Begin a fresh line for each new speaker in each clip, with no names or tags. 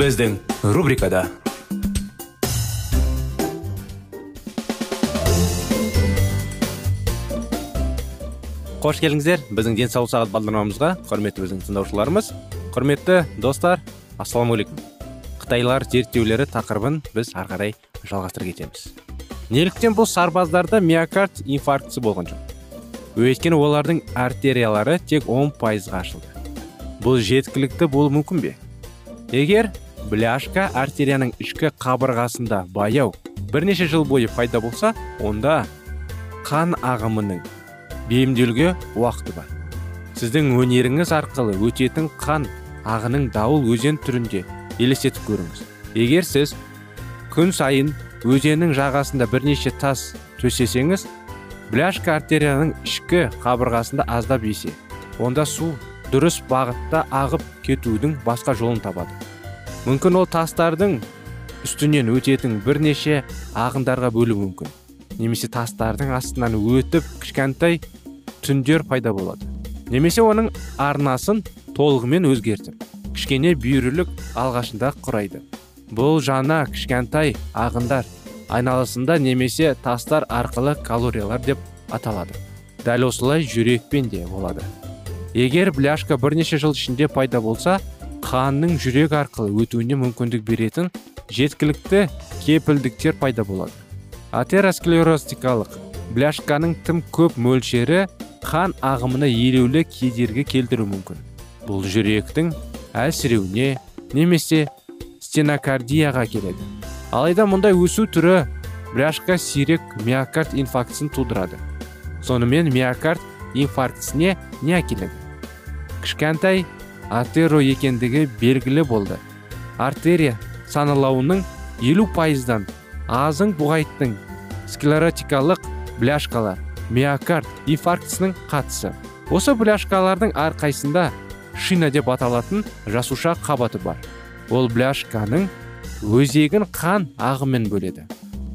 Біздің рубрикада қош келдіңіздер біздің денсаулық сағат бағдарламамызға құрметті біздің тыңдаушыларымыз құрметті достар ассалаумағалейкум қытайлар зерттеулері тақырыбын біз ары қарай жалғастыра кетеміз неліктен бұл сарбаздарда миокард инфарктісі болған жоқ өйткені олардың артериялары тек 10 пайызға ашылды бұл жеткілікті болуы мүмкін бе егер бляшка артерияның ішкі қабырғасында. Баяу бірнеше жыл бойы пайда болса онда қан ағымының бейімделуге уақыты бар. Сіздің өнеріңіз арқылы өтетін қан ағының дауыл өзен түрінде елестетіп көріңіз. Егер сіз күн сайын өзеннің жағасында бірнеше тас төсесеңіз бляшка артерияның ішкі қабырғасында аздап есе онда су дұрыс бағытта ағып кетудің басқа жолын табады. Мүмкін ол тастардың үстінен өтетін бірнеше ағындарға бөлуі мүмкін. Немесе тастардың астынан өтіп кішкентай түндер пайда болады. Немесе оның арнасын толығымен өзгертіп кішкене бүйірлік алғашында құрайды. Бұл жаңа кішкентай ағындар айналасында немесе тастар арқылы калориялар деп аталады. Дәл осылай жүрекпен де болады. Егер бляшка бірнеше жыл ішінде пайда болса қанның жүрек арқылы өтуіне мүмкіндік беретін жеткілікті кепілдіктер пайда болады. Атеросклеростикалық бляшканың тым көп мөлшері қан ағымына елеулі кедергі келтіруі мүмкін. Бұл жүректің әлсіреуіне немесе стенокардияға келеді. Алайда мұндай өсу түрі бляшка сирек миокард инфарктісін тудырады. Сонымен миокард инфарктісіне не әкеледі? Кішкентай артеро екендігі белгілі болды. Артерия саналауының елу пайыздан азың бұғайттың склеротикалық бляшкалар миокард инфарктісінің қатысы. Осы бляшкалардың әрқайсында шина деп аталатын жасуша қабаты бар. Ол бляшканың өзегін қан ағымен бөледі.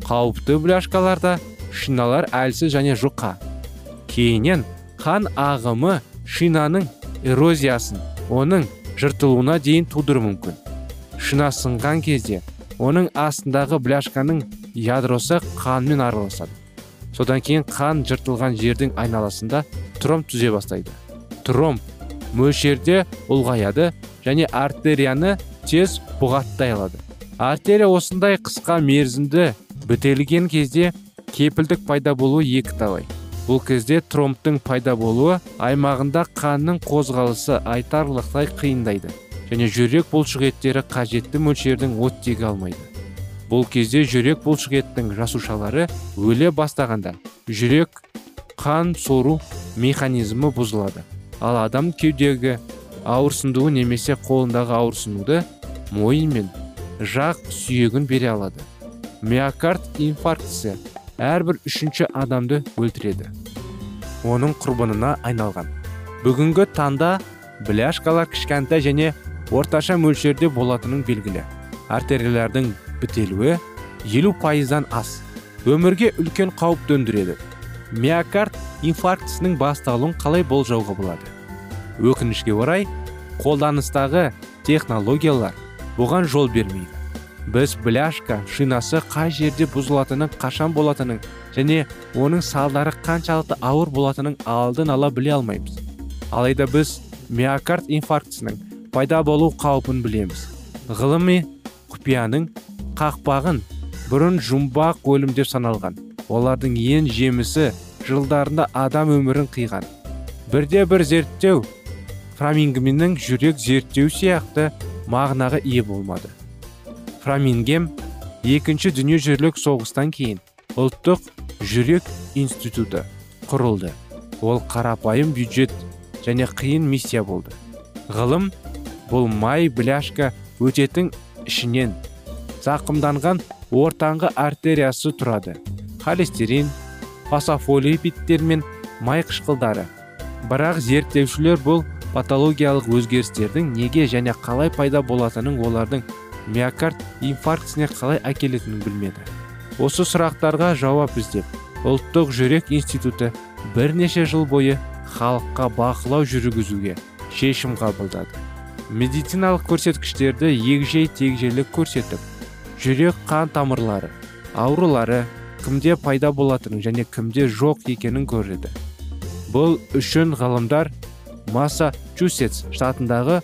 Қауіпті бляшкаларда шиналар әлсіз және жұқа. Кейіннен қан ағымы шинаның эрозиясын оның жыртылуына дейін тудыруы мүмкін. Шина сынған кезде оның астындағы бляшканың ядросы қанмен араласады. Содан кейін қан жыртылған жердің айналасында тромб түзе бастайды. Тромб мөлшерде ұлғаяды және артерияны тез бұғаттай алады. Артерия осындай қысқа мерзімді бітелген кезде кепілдік пайда болуы екі талай бұл кезде тромбтың пайда болуы аймағында қанның қозғалысы айтарлықтай қиындайды және жүрек бұлшықеттері қажетті мөлшердің оттегі алмайды. Бұл кезде жүрек бұлшықеттің жасушалары өле бастағанда жүрек қан сору механизмі бұзылады. Ал адам кеудегі ауырсындуы немесе қолындағы ауырсынуды мойын мен жақ сүйегін бере алады. Миокард инфарктісі әрбір үшінші адамды өлтіреді. Оның құрбанына айналған. Бүгінгі таңда бляшкалар кішкентай және орташа мөлшерде болатының белгілі. Артериялардың бітелуі елу пайыздан аз. Өмірге үлкен қауіп төндіреді. Миокард инфарктісінің басталуын қалай болжауға болады? Өкінішке орай қолданыстағы технологиялар бұған жол бермейді. Біз бляшка шинасы қай жерде бұзылатынын қашан болатынын және оның салдары қаншалықты ауыр болатынын алдын ала біле алмаймыз. Алайда біз миокард инфарктісінің пайда болу қаупін білеміз. Ғылыми құпияның қақпағын бұрын жұмбақ өлім деп саналған. Олардың ең жемісі жылдарында адам өмірін қиған. Бірде бір зерттеу фрамингемнің жүрек зерттеу сияқты мағынаға ие болмады. Фрамингем екінші дүниежүзілік соғыстан кейін ұлттық жүрек институты құрылды. Ол қарапайым бюджет және қиын миссия болды. Ғылым бұл май бляшка өтетін ішінен зақымданған ортаңғы артериясы тұрады. Холестерин фосфолипидтер мен май қышқылдары. Бірақ зерттеушілер бұл патологиялық өзгерістердің неге және қалай пайда болатынын олардың миокард инфарктісіне қалай әкелетінін білмеді. Осы сұрақтарға жауап іздеп ұлттық жүрек институты бірнеше жыл бойы халыққа бақылау жүргізуге шешім қабылдады. Медициналық көрсеткіштерді егжей тегжейлі көрсетіп жүрек қан тамырлары аурулары кімде пайда болатынын және кімде жоқ екенін көреді. Бұл үшін ғалымдар массачусетс штатындағы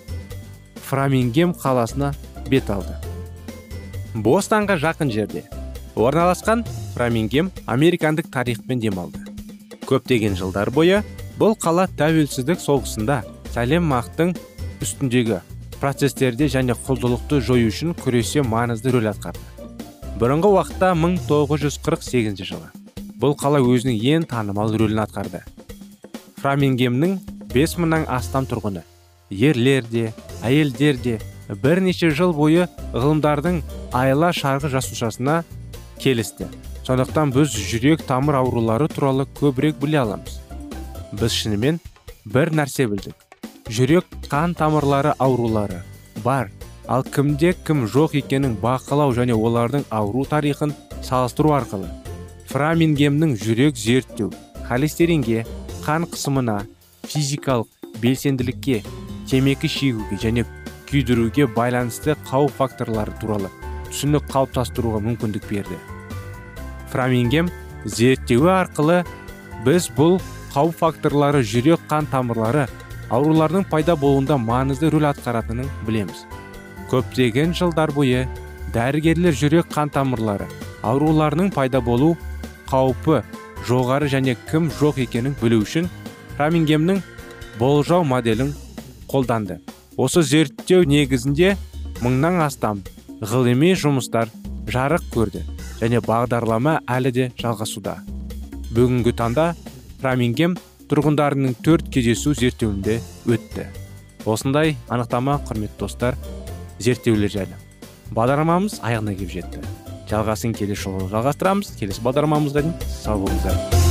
фрамингем қаласына бет алды. Бостанға жақын жерде орналасқан фрамингем американдық тарихпен демалды. Көптеген жылдар бойы бұл қала тәуелсіздік соғысында сәлем мақтың үстіндегі процестерде және құлдылықты жою үшін күресе маңызды рөл атқарды. Бұрынғы уақытта 1948 жылы бұл қала өзінің ең танымал рөлін атқарды. Фрамингемнің бес мыңнан астам тұрғыны ерлер де әйелдер де бірнеше жыл бойы ғылымдардың айла шарғы жасушасына келісті. Сондықтан біз жүрек тамыр аурулары туралы көбірек біле аламыз. Біз шынымен бір нәрсе білдік. Жүрек қан тамырлары аурулары бар. Ал кімде кім жоқ екенін бақылау және олардың ауру тарихын салыстыру арқылы. Фрамингемнің жүрек зерттеу холестеринге қан қысымына физикалық белсенділікке темекі шегуге және күйдіруге байланысты қауіп факторлары туралы түсінік қалыптастыруға мүмкіндік берді. Фрамингем зерттеуі арқылы біз бұл қауіп факторлары жүрек қан тамырлары аурулардың пайда болуында маңызды рөл атқаратынын білеміз. Көптеген жылдар бойы дәрігерлер жүрек қан тамырлары ауруларының пайда болу қаупі жоғары және кім жоқ екенін білу үшін рамингемнің болжау моделін қолданды. Осы зерттеу негізінде мыңнан астам ғылыми жұмыстар жарық көрді және бағдарлама әлі де жалғасуда. Бүгінгі таңда рамингем тұрғындарының төрт кездесу зерттеуінде өтті. Осындай анықтама құрметті достар зерттеулер жайлы. Бағдарламамыз аяғына келіп жетті. Жалғасын келесі жолы жалғастырамыз. Келесі бағдарламамызға дейін сау болыңыздар.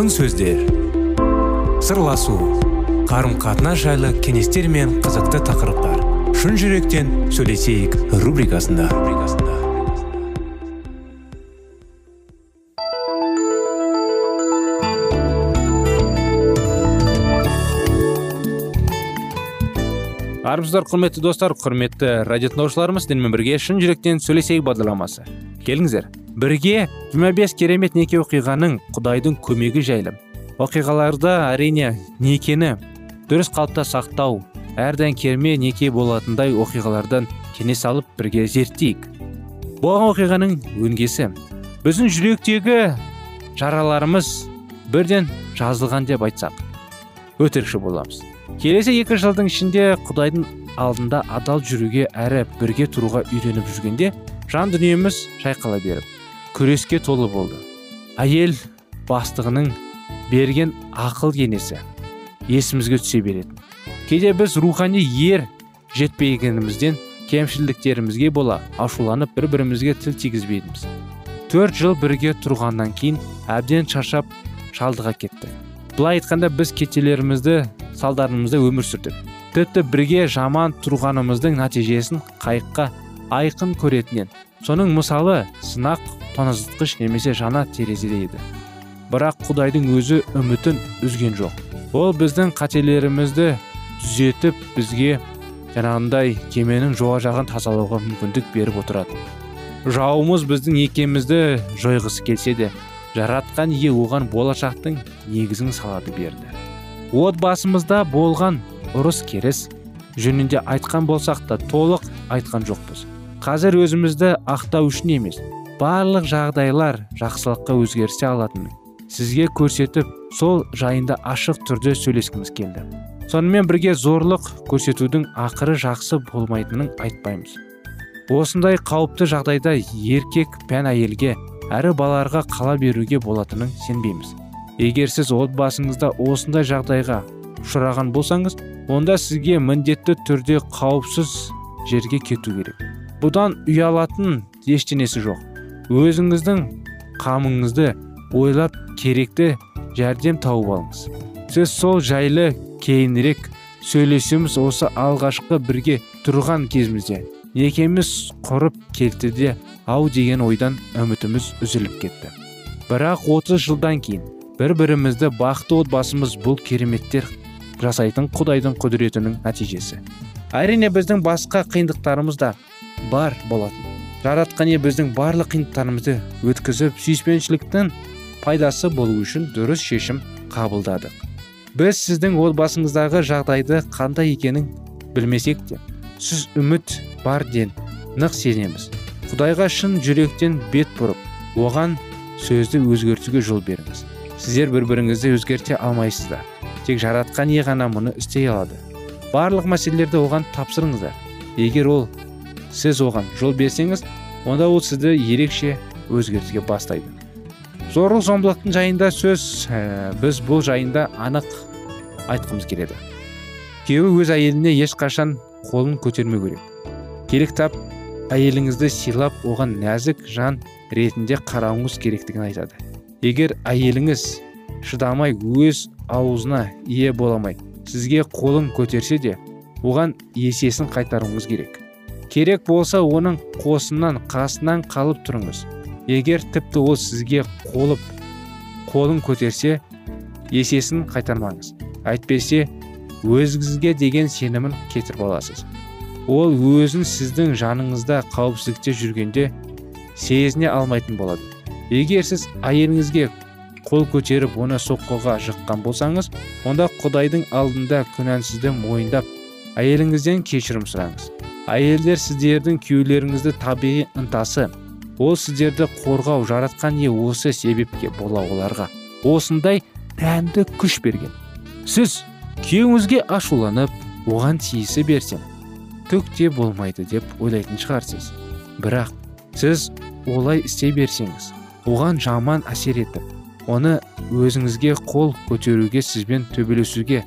Алтын сөздер. Сырласу қарым қатынас жайлы кеңестер мен қызықты тақырыптар. Шын жүректен сөйлесейік рубрикасында.
Армысыздар құрметті достар құрметті радио тыңдаушыларымыз сіздермен бірге шын жүректен сөйлесейік бағдарламасы. Келіңіздер. Бірге 25 керемет неке оқиғаның құдайдың көмегі жайлы. Оқиғаларда әрине некені дұрыс қалыпта сақтау әрдайым керме неке болатындай оқиғалардан кеңес алып бірге зерттейік. Болған оқиғаның өңгесі. Біздің жүректегі жараларымыз бірден жазылған деп айтсақ өтірікші боламыз. Келесі екі жылдың ішінде құдайдың алдында адал жүруге әрі бірге тұруға үйреніп жүргенде жан дүниеміз шайқала беріп. Күреске толы болды. Әйел бастығының берген ақыл кеңесі есімізге түсе беретін. Кейде біз рухани ер жетпегенімізден кемшіліктерімізге бола ашуланып бір бірімізге тіл тигізбейтінбіз төрт жыл бірге тұрғаннан кейін әбден шаршап шалдыға кетті. Былай айтқанда біз кечелерімізді салдарымызда өмір сүрдік. Тіпті бірге жаман тұрғанымыздың нәтижесін қайыққа айқын көретінен. Соның мысалы сынақ тоңазытқыш немесе жана терезеде еді бірақ құдайдың өзі үмітін үзген жоқ. Ол біздің қателерімізді түзетіп бізге жаңағындай кеменің жоға жағын тазалауға мүмкіндік беріп отырады. Жауымыз біздің некемізді жойғысы келсе де жаратқан ие оған болашақтың негізін салады берді. Отбасымызда болған ұрыс керіс жөнінде айтқан болсақ та толық айтқан жоқпыз. Қазір өзімізді ақтау үшін емес барлық жағдайлар жақсылыққа өзгерсе алатынын сізге көрсетіп сол жайында ашық түрде сөйлескіміз келді. Сонымен бірге зорлық көрсетудің ақыры жақсы болмайтынын айтпаймыз. Осындай қауіпті жағдайда еркек пән әйелге әрі балаларға қала беруге болатынын сенбейміз. Егер сіз отбасыңызда осындай жағдайға ұшыраған болсаңыз онда сізге міндетті түрде қауіпсіз жерге кету керек. Бұдан ұялатын ештеңесі жоқ. Өзіңіздің қамыңызды ойлап керекті жәрдем тауып алыңыз. Сіз сол жайлы кейінірек сөйлесеміз осы алғашқы бірге тұрған кезімізде. Некеміз құрып кетті де ау деген ойдан үмітіміз үзіліп кетті. Бірақ 30 жылдан кейін бір бірімізді бақытты отбасымыз бұл кереметтер жасайтын құдайдың құдіретінің нәтижесі. Әрине біздің басқа қиындықтарымыз да бар болатын. Жаратқан ие біздің барлық қиындықтарымызды өткізіп сүйіспеншіліктің пайдасы болу үшін дұрыс шешім қабылдадық. Біз сіздің отбасыңыздағы жағдайды қандай екенін білмесек те сіз үміт бар ден нық сенеміз құдайға шын жүректен бет бұрып оған сөзді өзгертуге жол беріңіз. Сіздер бір біріңізді өзгерте алмайсыздар. Тек жаратқан ие ғана мұны істей алады. Барлық мәселелерді оған тапсырыңыздар. Егер ол сіз оған жол берсеңіз онда ол сізді ерекше өзгертуге бастайды. Зорлық зомбылықтың жайында сөз ә, біз бұл жайында анық айтқымыз келеді. Күйеуі өз әйеліне ешқашан қолын көтермеу керек. Керек тап әйеліңізді сыйлап оған нәзік жан ретінде қарауыңыз керектігін айтады. Егер әйеліңіз шыдамай өз аузына ие боламай сізге қолын көтерсе де оған есесін қайтаруыңыз керек. Керек болса оның қосынан қасынан қалып тұрыңыз. Егер тіпті ол сізге қолып қолын көтерсе есесін қайтармаңыз. Әйтпесе өзіңізге деген сенімін кетіріп аласыз. Ол өзін сіздің жаныңызда қауіпсіздікте жүргенде сезіне алмайтын болады. Егер сіз әйеліңізге қол көтеріп оны соққыға жыққан болсаңыз онда құдайдың алдында күнәсізді мойындап әйеліңізден кешірім сұраңыз. Әйелдер сіздердің күйеулеріңізді табиғи ынтасы ол сіздерді қорғау жаратқан не осы себепке бола оларға. Осындай тәнді күш берген. Сіз күйеуіңізге ашуланып оған тиісі берсем түк те болмайды деп ойлайтын шығарсыз. Бірақ сіз олай істей берсеңіз оған жаман әсер етіп оны өзіңізге қол көтеруге сізбен төбелесуге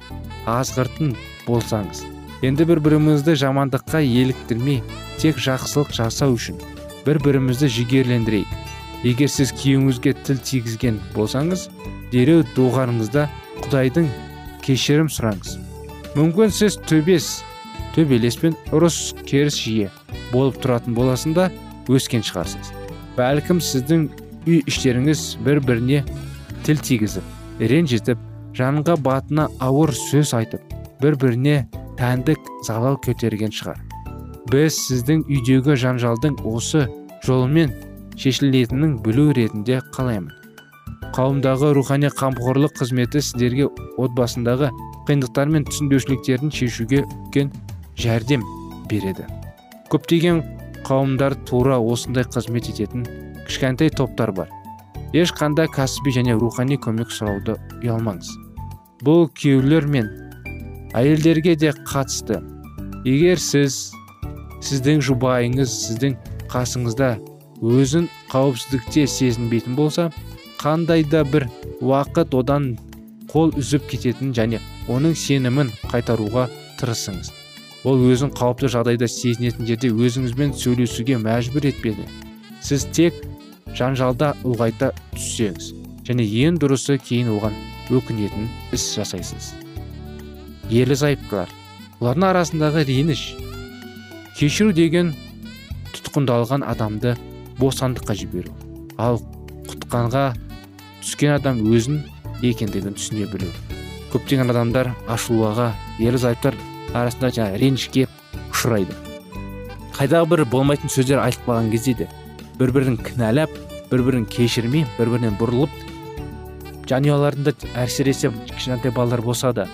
азғыртын болсаңыз енді бір бірімізді жамандыққа еліктірмей тек жақсылық жасау үшін бір бірімізді жігерлендірейік. Егер сіз күйеуіңізге тіл тигізген болсаңыз
дереу доғарыңызда құдайдың кешірім сұраңыз. Мүмкін сіз төбес төбелес пен ұрыс керіс жиі болып тұратын боласында өскен шығарсыз. Бәлкім сіздің үй іштеріңіз бір біріне тіл тигізіп ренжітіп жанға батына ауыр сөз айтып бір біріне тәндік залал көтерген шығар. Біз сіздің үйдегі жанжалдың осы жолымен шешілетінін білу ретінде қалаймын. Қауымдағы рухани қамқорлық қызметі сіздерге отбасындағы қиындықтар мен түсінбеушіліктерін шешуге үлкен жәрдем береді. Көптеген қауымдар тура осындай қызмет ететін кішкентай топтар бар. Ешқандай кәсіби және рухани көмек сұрауды ұялмаңыз. Бұл күйеулер мен әйелдерге де қатысты. Егер сіз сіздің жұбайыңыз сіздің қасыңызда өзін қауіпсіздікте сезінбейтін болса қандай да бір уақыт одан қол үзіп кететін және оның сенімін қайтаруға тырысыңыз. Ол өзін қауіпті жағдайда сезінетін жерде өзіңізбен сөйлесуге мәжбүр етпеді. Сіз тек жанжалда ұлғайта түссеңіз және ең дұрысы кейін оған өкінетін іс жасайсыз. Ерлі зайыптылар. Олардың арасындағы реніш. Кешіру деген тұтқындалған адамды бостандыққа жіберу. Ал құтқанға түскен адам өзін екендігін түсіне білу. Көптеген адамдар ашулаға ерлі зайыптар арасында жаңағы ренішке ұшырайды.
Қайдағы бір болмайтын сөздер айтып қалған кезде де бір бірін кінәлап бір бірін кешірмей бір бірінен бұрылып жанұяларында әсіресе кішкентай балалар болса да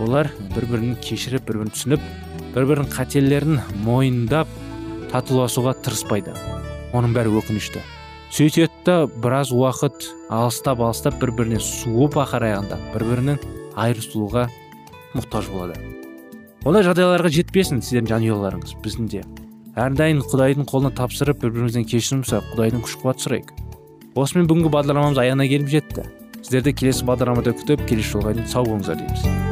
олар бір бірін кешіріп бір бірін түсініп бір бірінің қателерін мойындап татуласуға тырыспайды. Оның бәрі өкінішті. Сөйтеді да біраз уақыт алыстап алыстап бір біріне суып ақыраяғанда бір бірінің айырылысуға мұқтаж болады. Ондай жағдайларға жетпесін сіздердің жанұяларыңыз. Біздің де әрдайым құдайдың қолына тапсырып бір бірімізден кешірім сұрап құдайдың күш қуат сұрайық. Осымен бүгінгі бағдарламамыз аяғына келіп жетті. Сіздерді келесі бағдарламада күтіп келесі жолға дейін сау болыңыздар дейміз.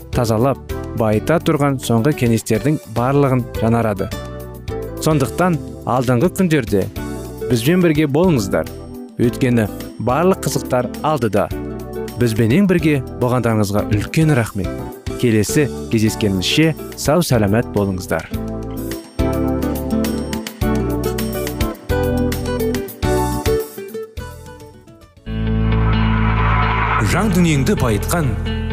тазалап байыта тұрған соңғы кеңестердің барлығын жанарады. сондықтан алдыңғы күндерде бізбен бірге болыңыздар. Өйткені барлық қызықтар алдыда. Бізбенен бірге болғандарыңызға үлкен рахмет. Келесі кездескенімізше сау сәлемет болыңыздар.
Жан дүниеңді байытқан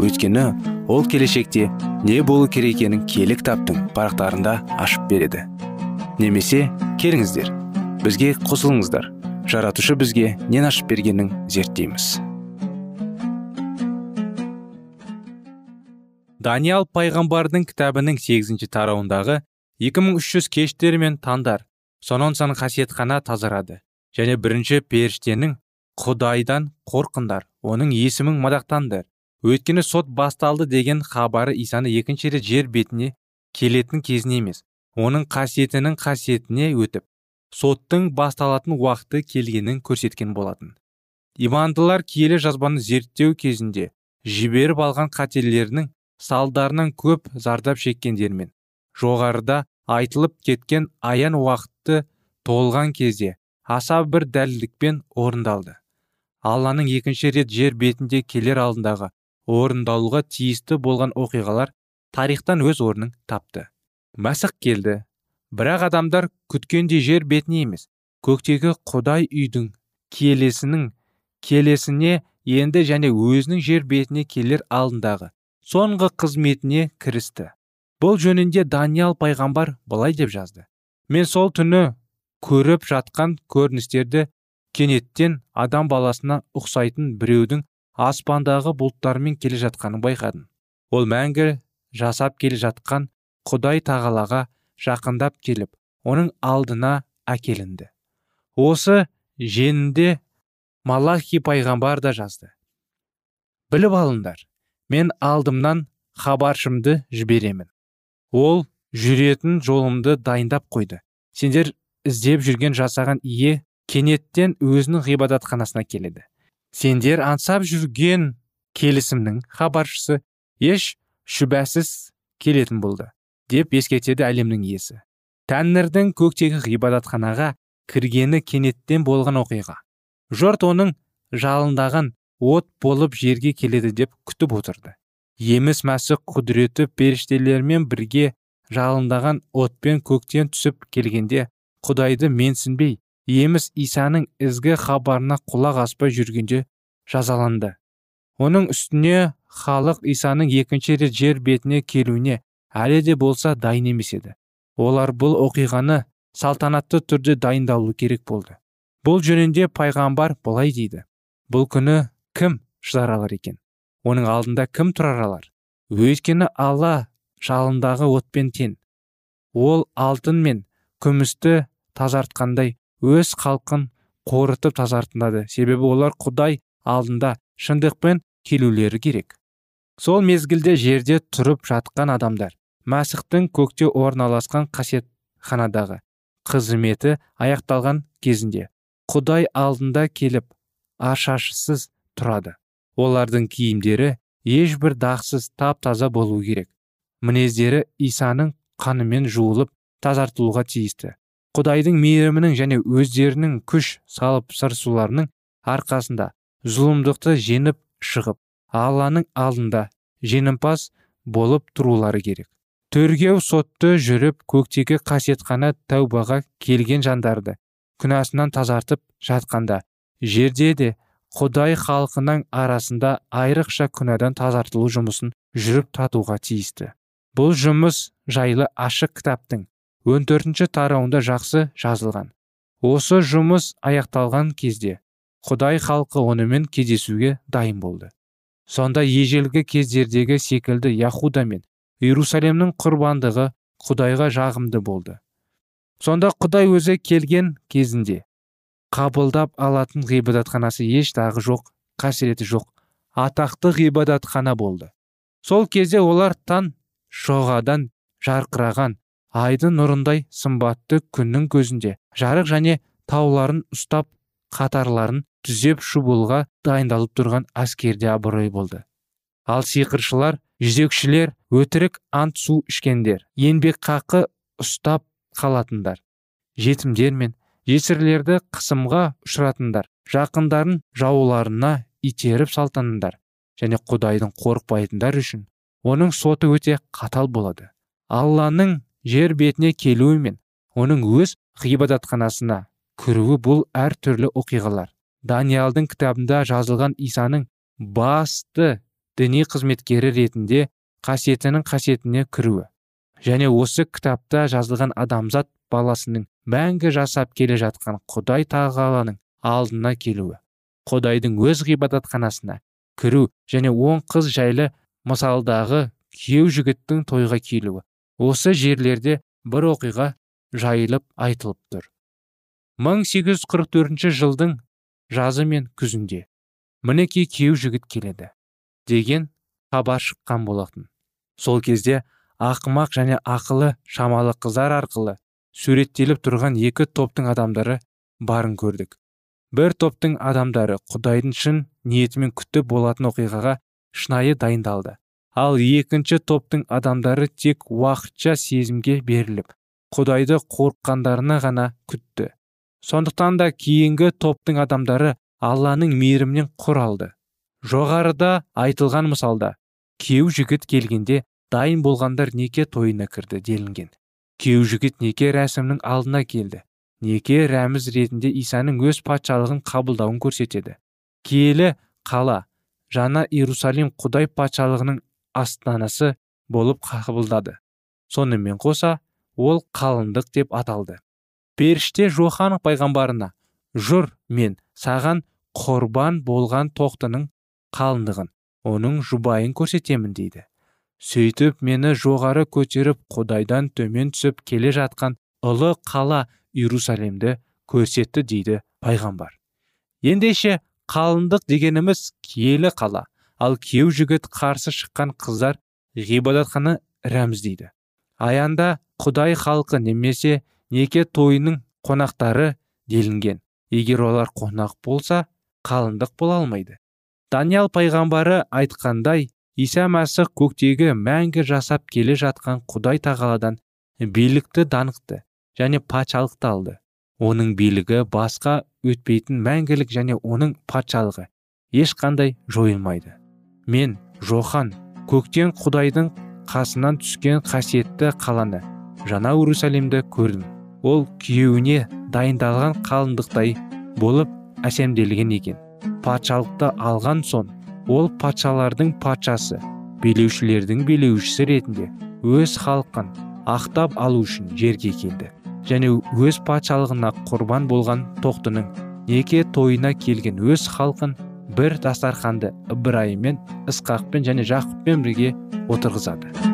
Өйткені ол келешекте не болу керек екенін киелі кітаптың парақтарында ашып береді. Немесе келіңіздер бізге қосылыңыздар. Жаратушы бізге нен ашып бергенін зерттейміз. Даниял пайғамбардың кітабының сегізінші тарауындағы 2300 кештер мен таңдар сонан сан қасиетхана тазарады. Және бірінші періштенің құдайдан қорқыңдар оның есімін мадақтаңдар өйткені сот басталды деген хабары исаны екінші рет жер бетіне келетін кезіне емес оның қасиетінің қасиетіне өтіп соттың басталатын уақыты келгенін көрсеткен болатын. Имандылар киелі жазбаны зерттеу кезінде жіберіп алған қателерінің салдарынан көп зардап шеккендермен жоғарыда айтылып кеткен аян уақытты толған кезде аса бір дәлдікпен орындалды. Алланың екінші рет жер бетінде келер алдындағы орындалуға тиісті болған оқиғалар тарихтан өз орнын тапты. Мәсіх келді. Бірақ адамдар күткендей жер бетіне емес көктегі құдай үйдің келесінің келесіне енді және өзінің жер бетіне келер алдындағы соңғы қызметіне кірісті. Бұл жөнінде даниял пайғамбар былай деп жазды. Мен сол түні көріп жатқан көріністерді кенеттен адам баласына ұқсайтын біреудің аспандағы бұлттармен келе жатқанын байқадым. Ол мәңгі жасап келе жатқан құдай тағалаға жақындап келіп оның алдына әкелінді. Осы женінде малахи пайғамбар да жазды. Біліп алыңдар мен алдымнан хабаршымды жіберемін. Ол жүретін жолымды дайындап қойды. Сендер іздеп жүрген жасаған ие кенеттен өзінің ғибадатханасына келеді. Сендер аңсап жүрген келісімнің хабаршысы еш шүбәсіз келетін болды деп ескертеді әлемнің иесі. Тәңірдің көктегі ғибадатханаға кіргені кенеттен болған оқиға. Жұрт оның жалындаған от болып жерге келеді деп күтіп отырды. Еміс мәсі құдіреті періштелермен бірге жалындаған отпен көктен түсіп келгенде құдайды менсінбей еміс исаның ізгі хабарына құлақ аспай жүргенде жазаланды. Оның үстіне халық исаның екінші рет жер бетіне келуіне әлі де болса дайын емес еді. Олар бұл оқиғаны салтанатты түрде дайындалу керек болды. Бұл жөнінде пайғамбар былай дейді. Бұл күні кім шыдар алар екен? Оның алдында кім тұрар алар? Өйткені алла жалындағы отпен тең. Ол алтын мен күмісті тазартқандай өз халқын қорытып тазартынады. Себебі олар құдай алдында шындықпен келулері керек. Сол мезгілде жерде тұрып жатқан адамдар мәсіхтің көкте орналасқан қасиетханадағы қызметі аяқталған кезінде құдай алдында келіп ашашысыз тұрады. Олардың киімдері ешбір дақсыз тап таза болу керек. Мінездері исаның қанымен жуылып тазартылуға тиісті. Құдайдың мейірімінің және өздерінің күш салып сарсуларының арқасында зұлымдықты жеңіп шығып алланың алдында жеңімпаз болып тұрулары керек. Тергеу сотты жүріп көктегі қасиетхана тәубаға келген жандарды күнәсынан тазартып жатқанда жерде де құдай халқының арасында айрықша күнәдан тазартылу жұмысын жүріп татуға тиісті. Бұл жұмыс жайлы ашық кітаптың он төртінші тарауында жақсы жазылған. Осы жұмыс аяқталған кезде құдай халқы онымен кездесуге дайын болды. Сонда ежелгі кездердегі секілді яхуда мен иерусалемнің құрбандығы құдайға жағымды болды. Сонда құдай өзі келген кезінде қабылдап алатын ғибадатханасы еш дағы жоқ қасіреті жоқ атақты ғибадатхана болды. Сол кезде олар тан шоғадан жарқыраған айдың нұрындай сымбатты күннің көзінде жарық және тауларын ұстап қатарларын түзеп шубылға дайындалып тұрған әскерде абырой болды. Ал сиқыршылар жүзекшілер өтірік ант су ішкендер еңбекқақы ұстап қалатындар жетімдер мен жесірлерді қысымға ұшыратындар жақындарын жауларына итеріп салтанындар және құдайдың қорықпайтындар үшін оның соты өте қатал болады. Алланың жер бетіне келуі мен оның өз ғибадатханасына кіруі бұл әр түрлі оқиғалар. Даниалдың кітабында жазылған исаның басты діни қызметкері ретінде қасиетінің қасиетіне кіруі. Және осы кітапта жазылған адамзат баласының мәңгі жасап келе жатқан құдай тағаланың алдына келуі. Құдайдың өз ғибадатханасына кіру және он қыз жайлы мысалдағы күйеу жігіттің тойға келуі. Осы жерлерде бір оқиға жайылып айтылып тұр. 1844 жылдың жазы мен күзінде мінекей күйеу жігіт келеді деген хабар шыққан болатын. Сол кезде
ақымақ және ақылы шамалы қыздар арқылы суреттеліп тұрған екі топтың адамдары барын көрдік. бір топтың адамдары құдайдың шын ниетімен күтіп болатын оқиғаға шынайы дайындалды. Ал екінші топтың адамдары тек уақытша сезімге беріліп құдайды қорыққандарына ғана күтті. Сондықтан да кейінгі топтың адамдары алланың мейірімінен құр алды. Жоғарыда айтылған мысалда күйеу жігіт келгенде дайын болғандар неке тойына кірді делінген. Күйеу жігіт неке рәсімнің алдына келді. Неке рәміз ретінде исаның өз патшалығын қабылдауын көрсетеді. Киелі қала жаңа иерусалим құдай патшалығының астанасы болып қабылдады сонымен қоса ол қалыңдық деп аталды. Періште жохан пайғамбарына жұр мен саған құрбан болған тоқтының қалыңдығын оның жұбайын көрсетемін дейді. Сөйтіп мені жоғары көтеріп құдайдан төмен түсіп келе жатқан ұлы қала иерусалимді көрсетті дейді пайғамбар. Ендеше қалыңдық дегеніміз киелі қала. Ал күйеу жігіт қарсы шыққан қыздар ғибадатхана рәміздейді аянда құдай халқы немесе неке тойының қонақтары делінген. Егер олар қонақ болса қалыңдық бола алмайды. Даниял пайғамбары айтқандай иса мәсіх көктегі мәңгі жасап келе жатқан құдай тағаладан билікті даңқты және патшалықты алды. Оның билігі басқа өтпейтін мәңгілік және оның патшалығы ешқандай жойылмайды. Мен жохан көктен құдайдың қасынан түскен қасиетті қаланы жаңа иерусалимді көрдім. Ол күйеуіне дайындалған қалыңдықтай болып әсемделген екен. Патшалықты алған соң ол патшалардың патшасы билеушілердің билеушісі ретінде өз халқын ақтап алу үшін жерге келді және өз патшалығына құрбан болған тоқтының неке тойына келген өз халқын бір дастарханды ыбырайыммен ысқақпен және жақыппен бірге отырғызады.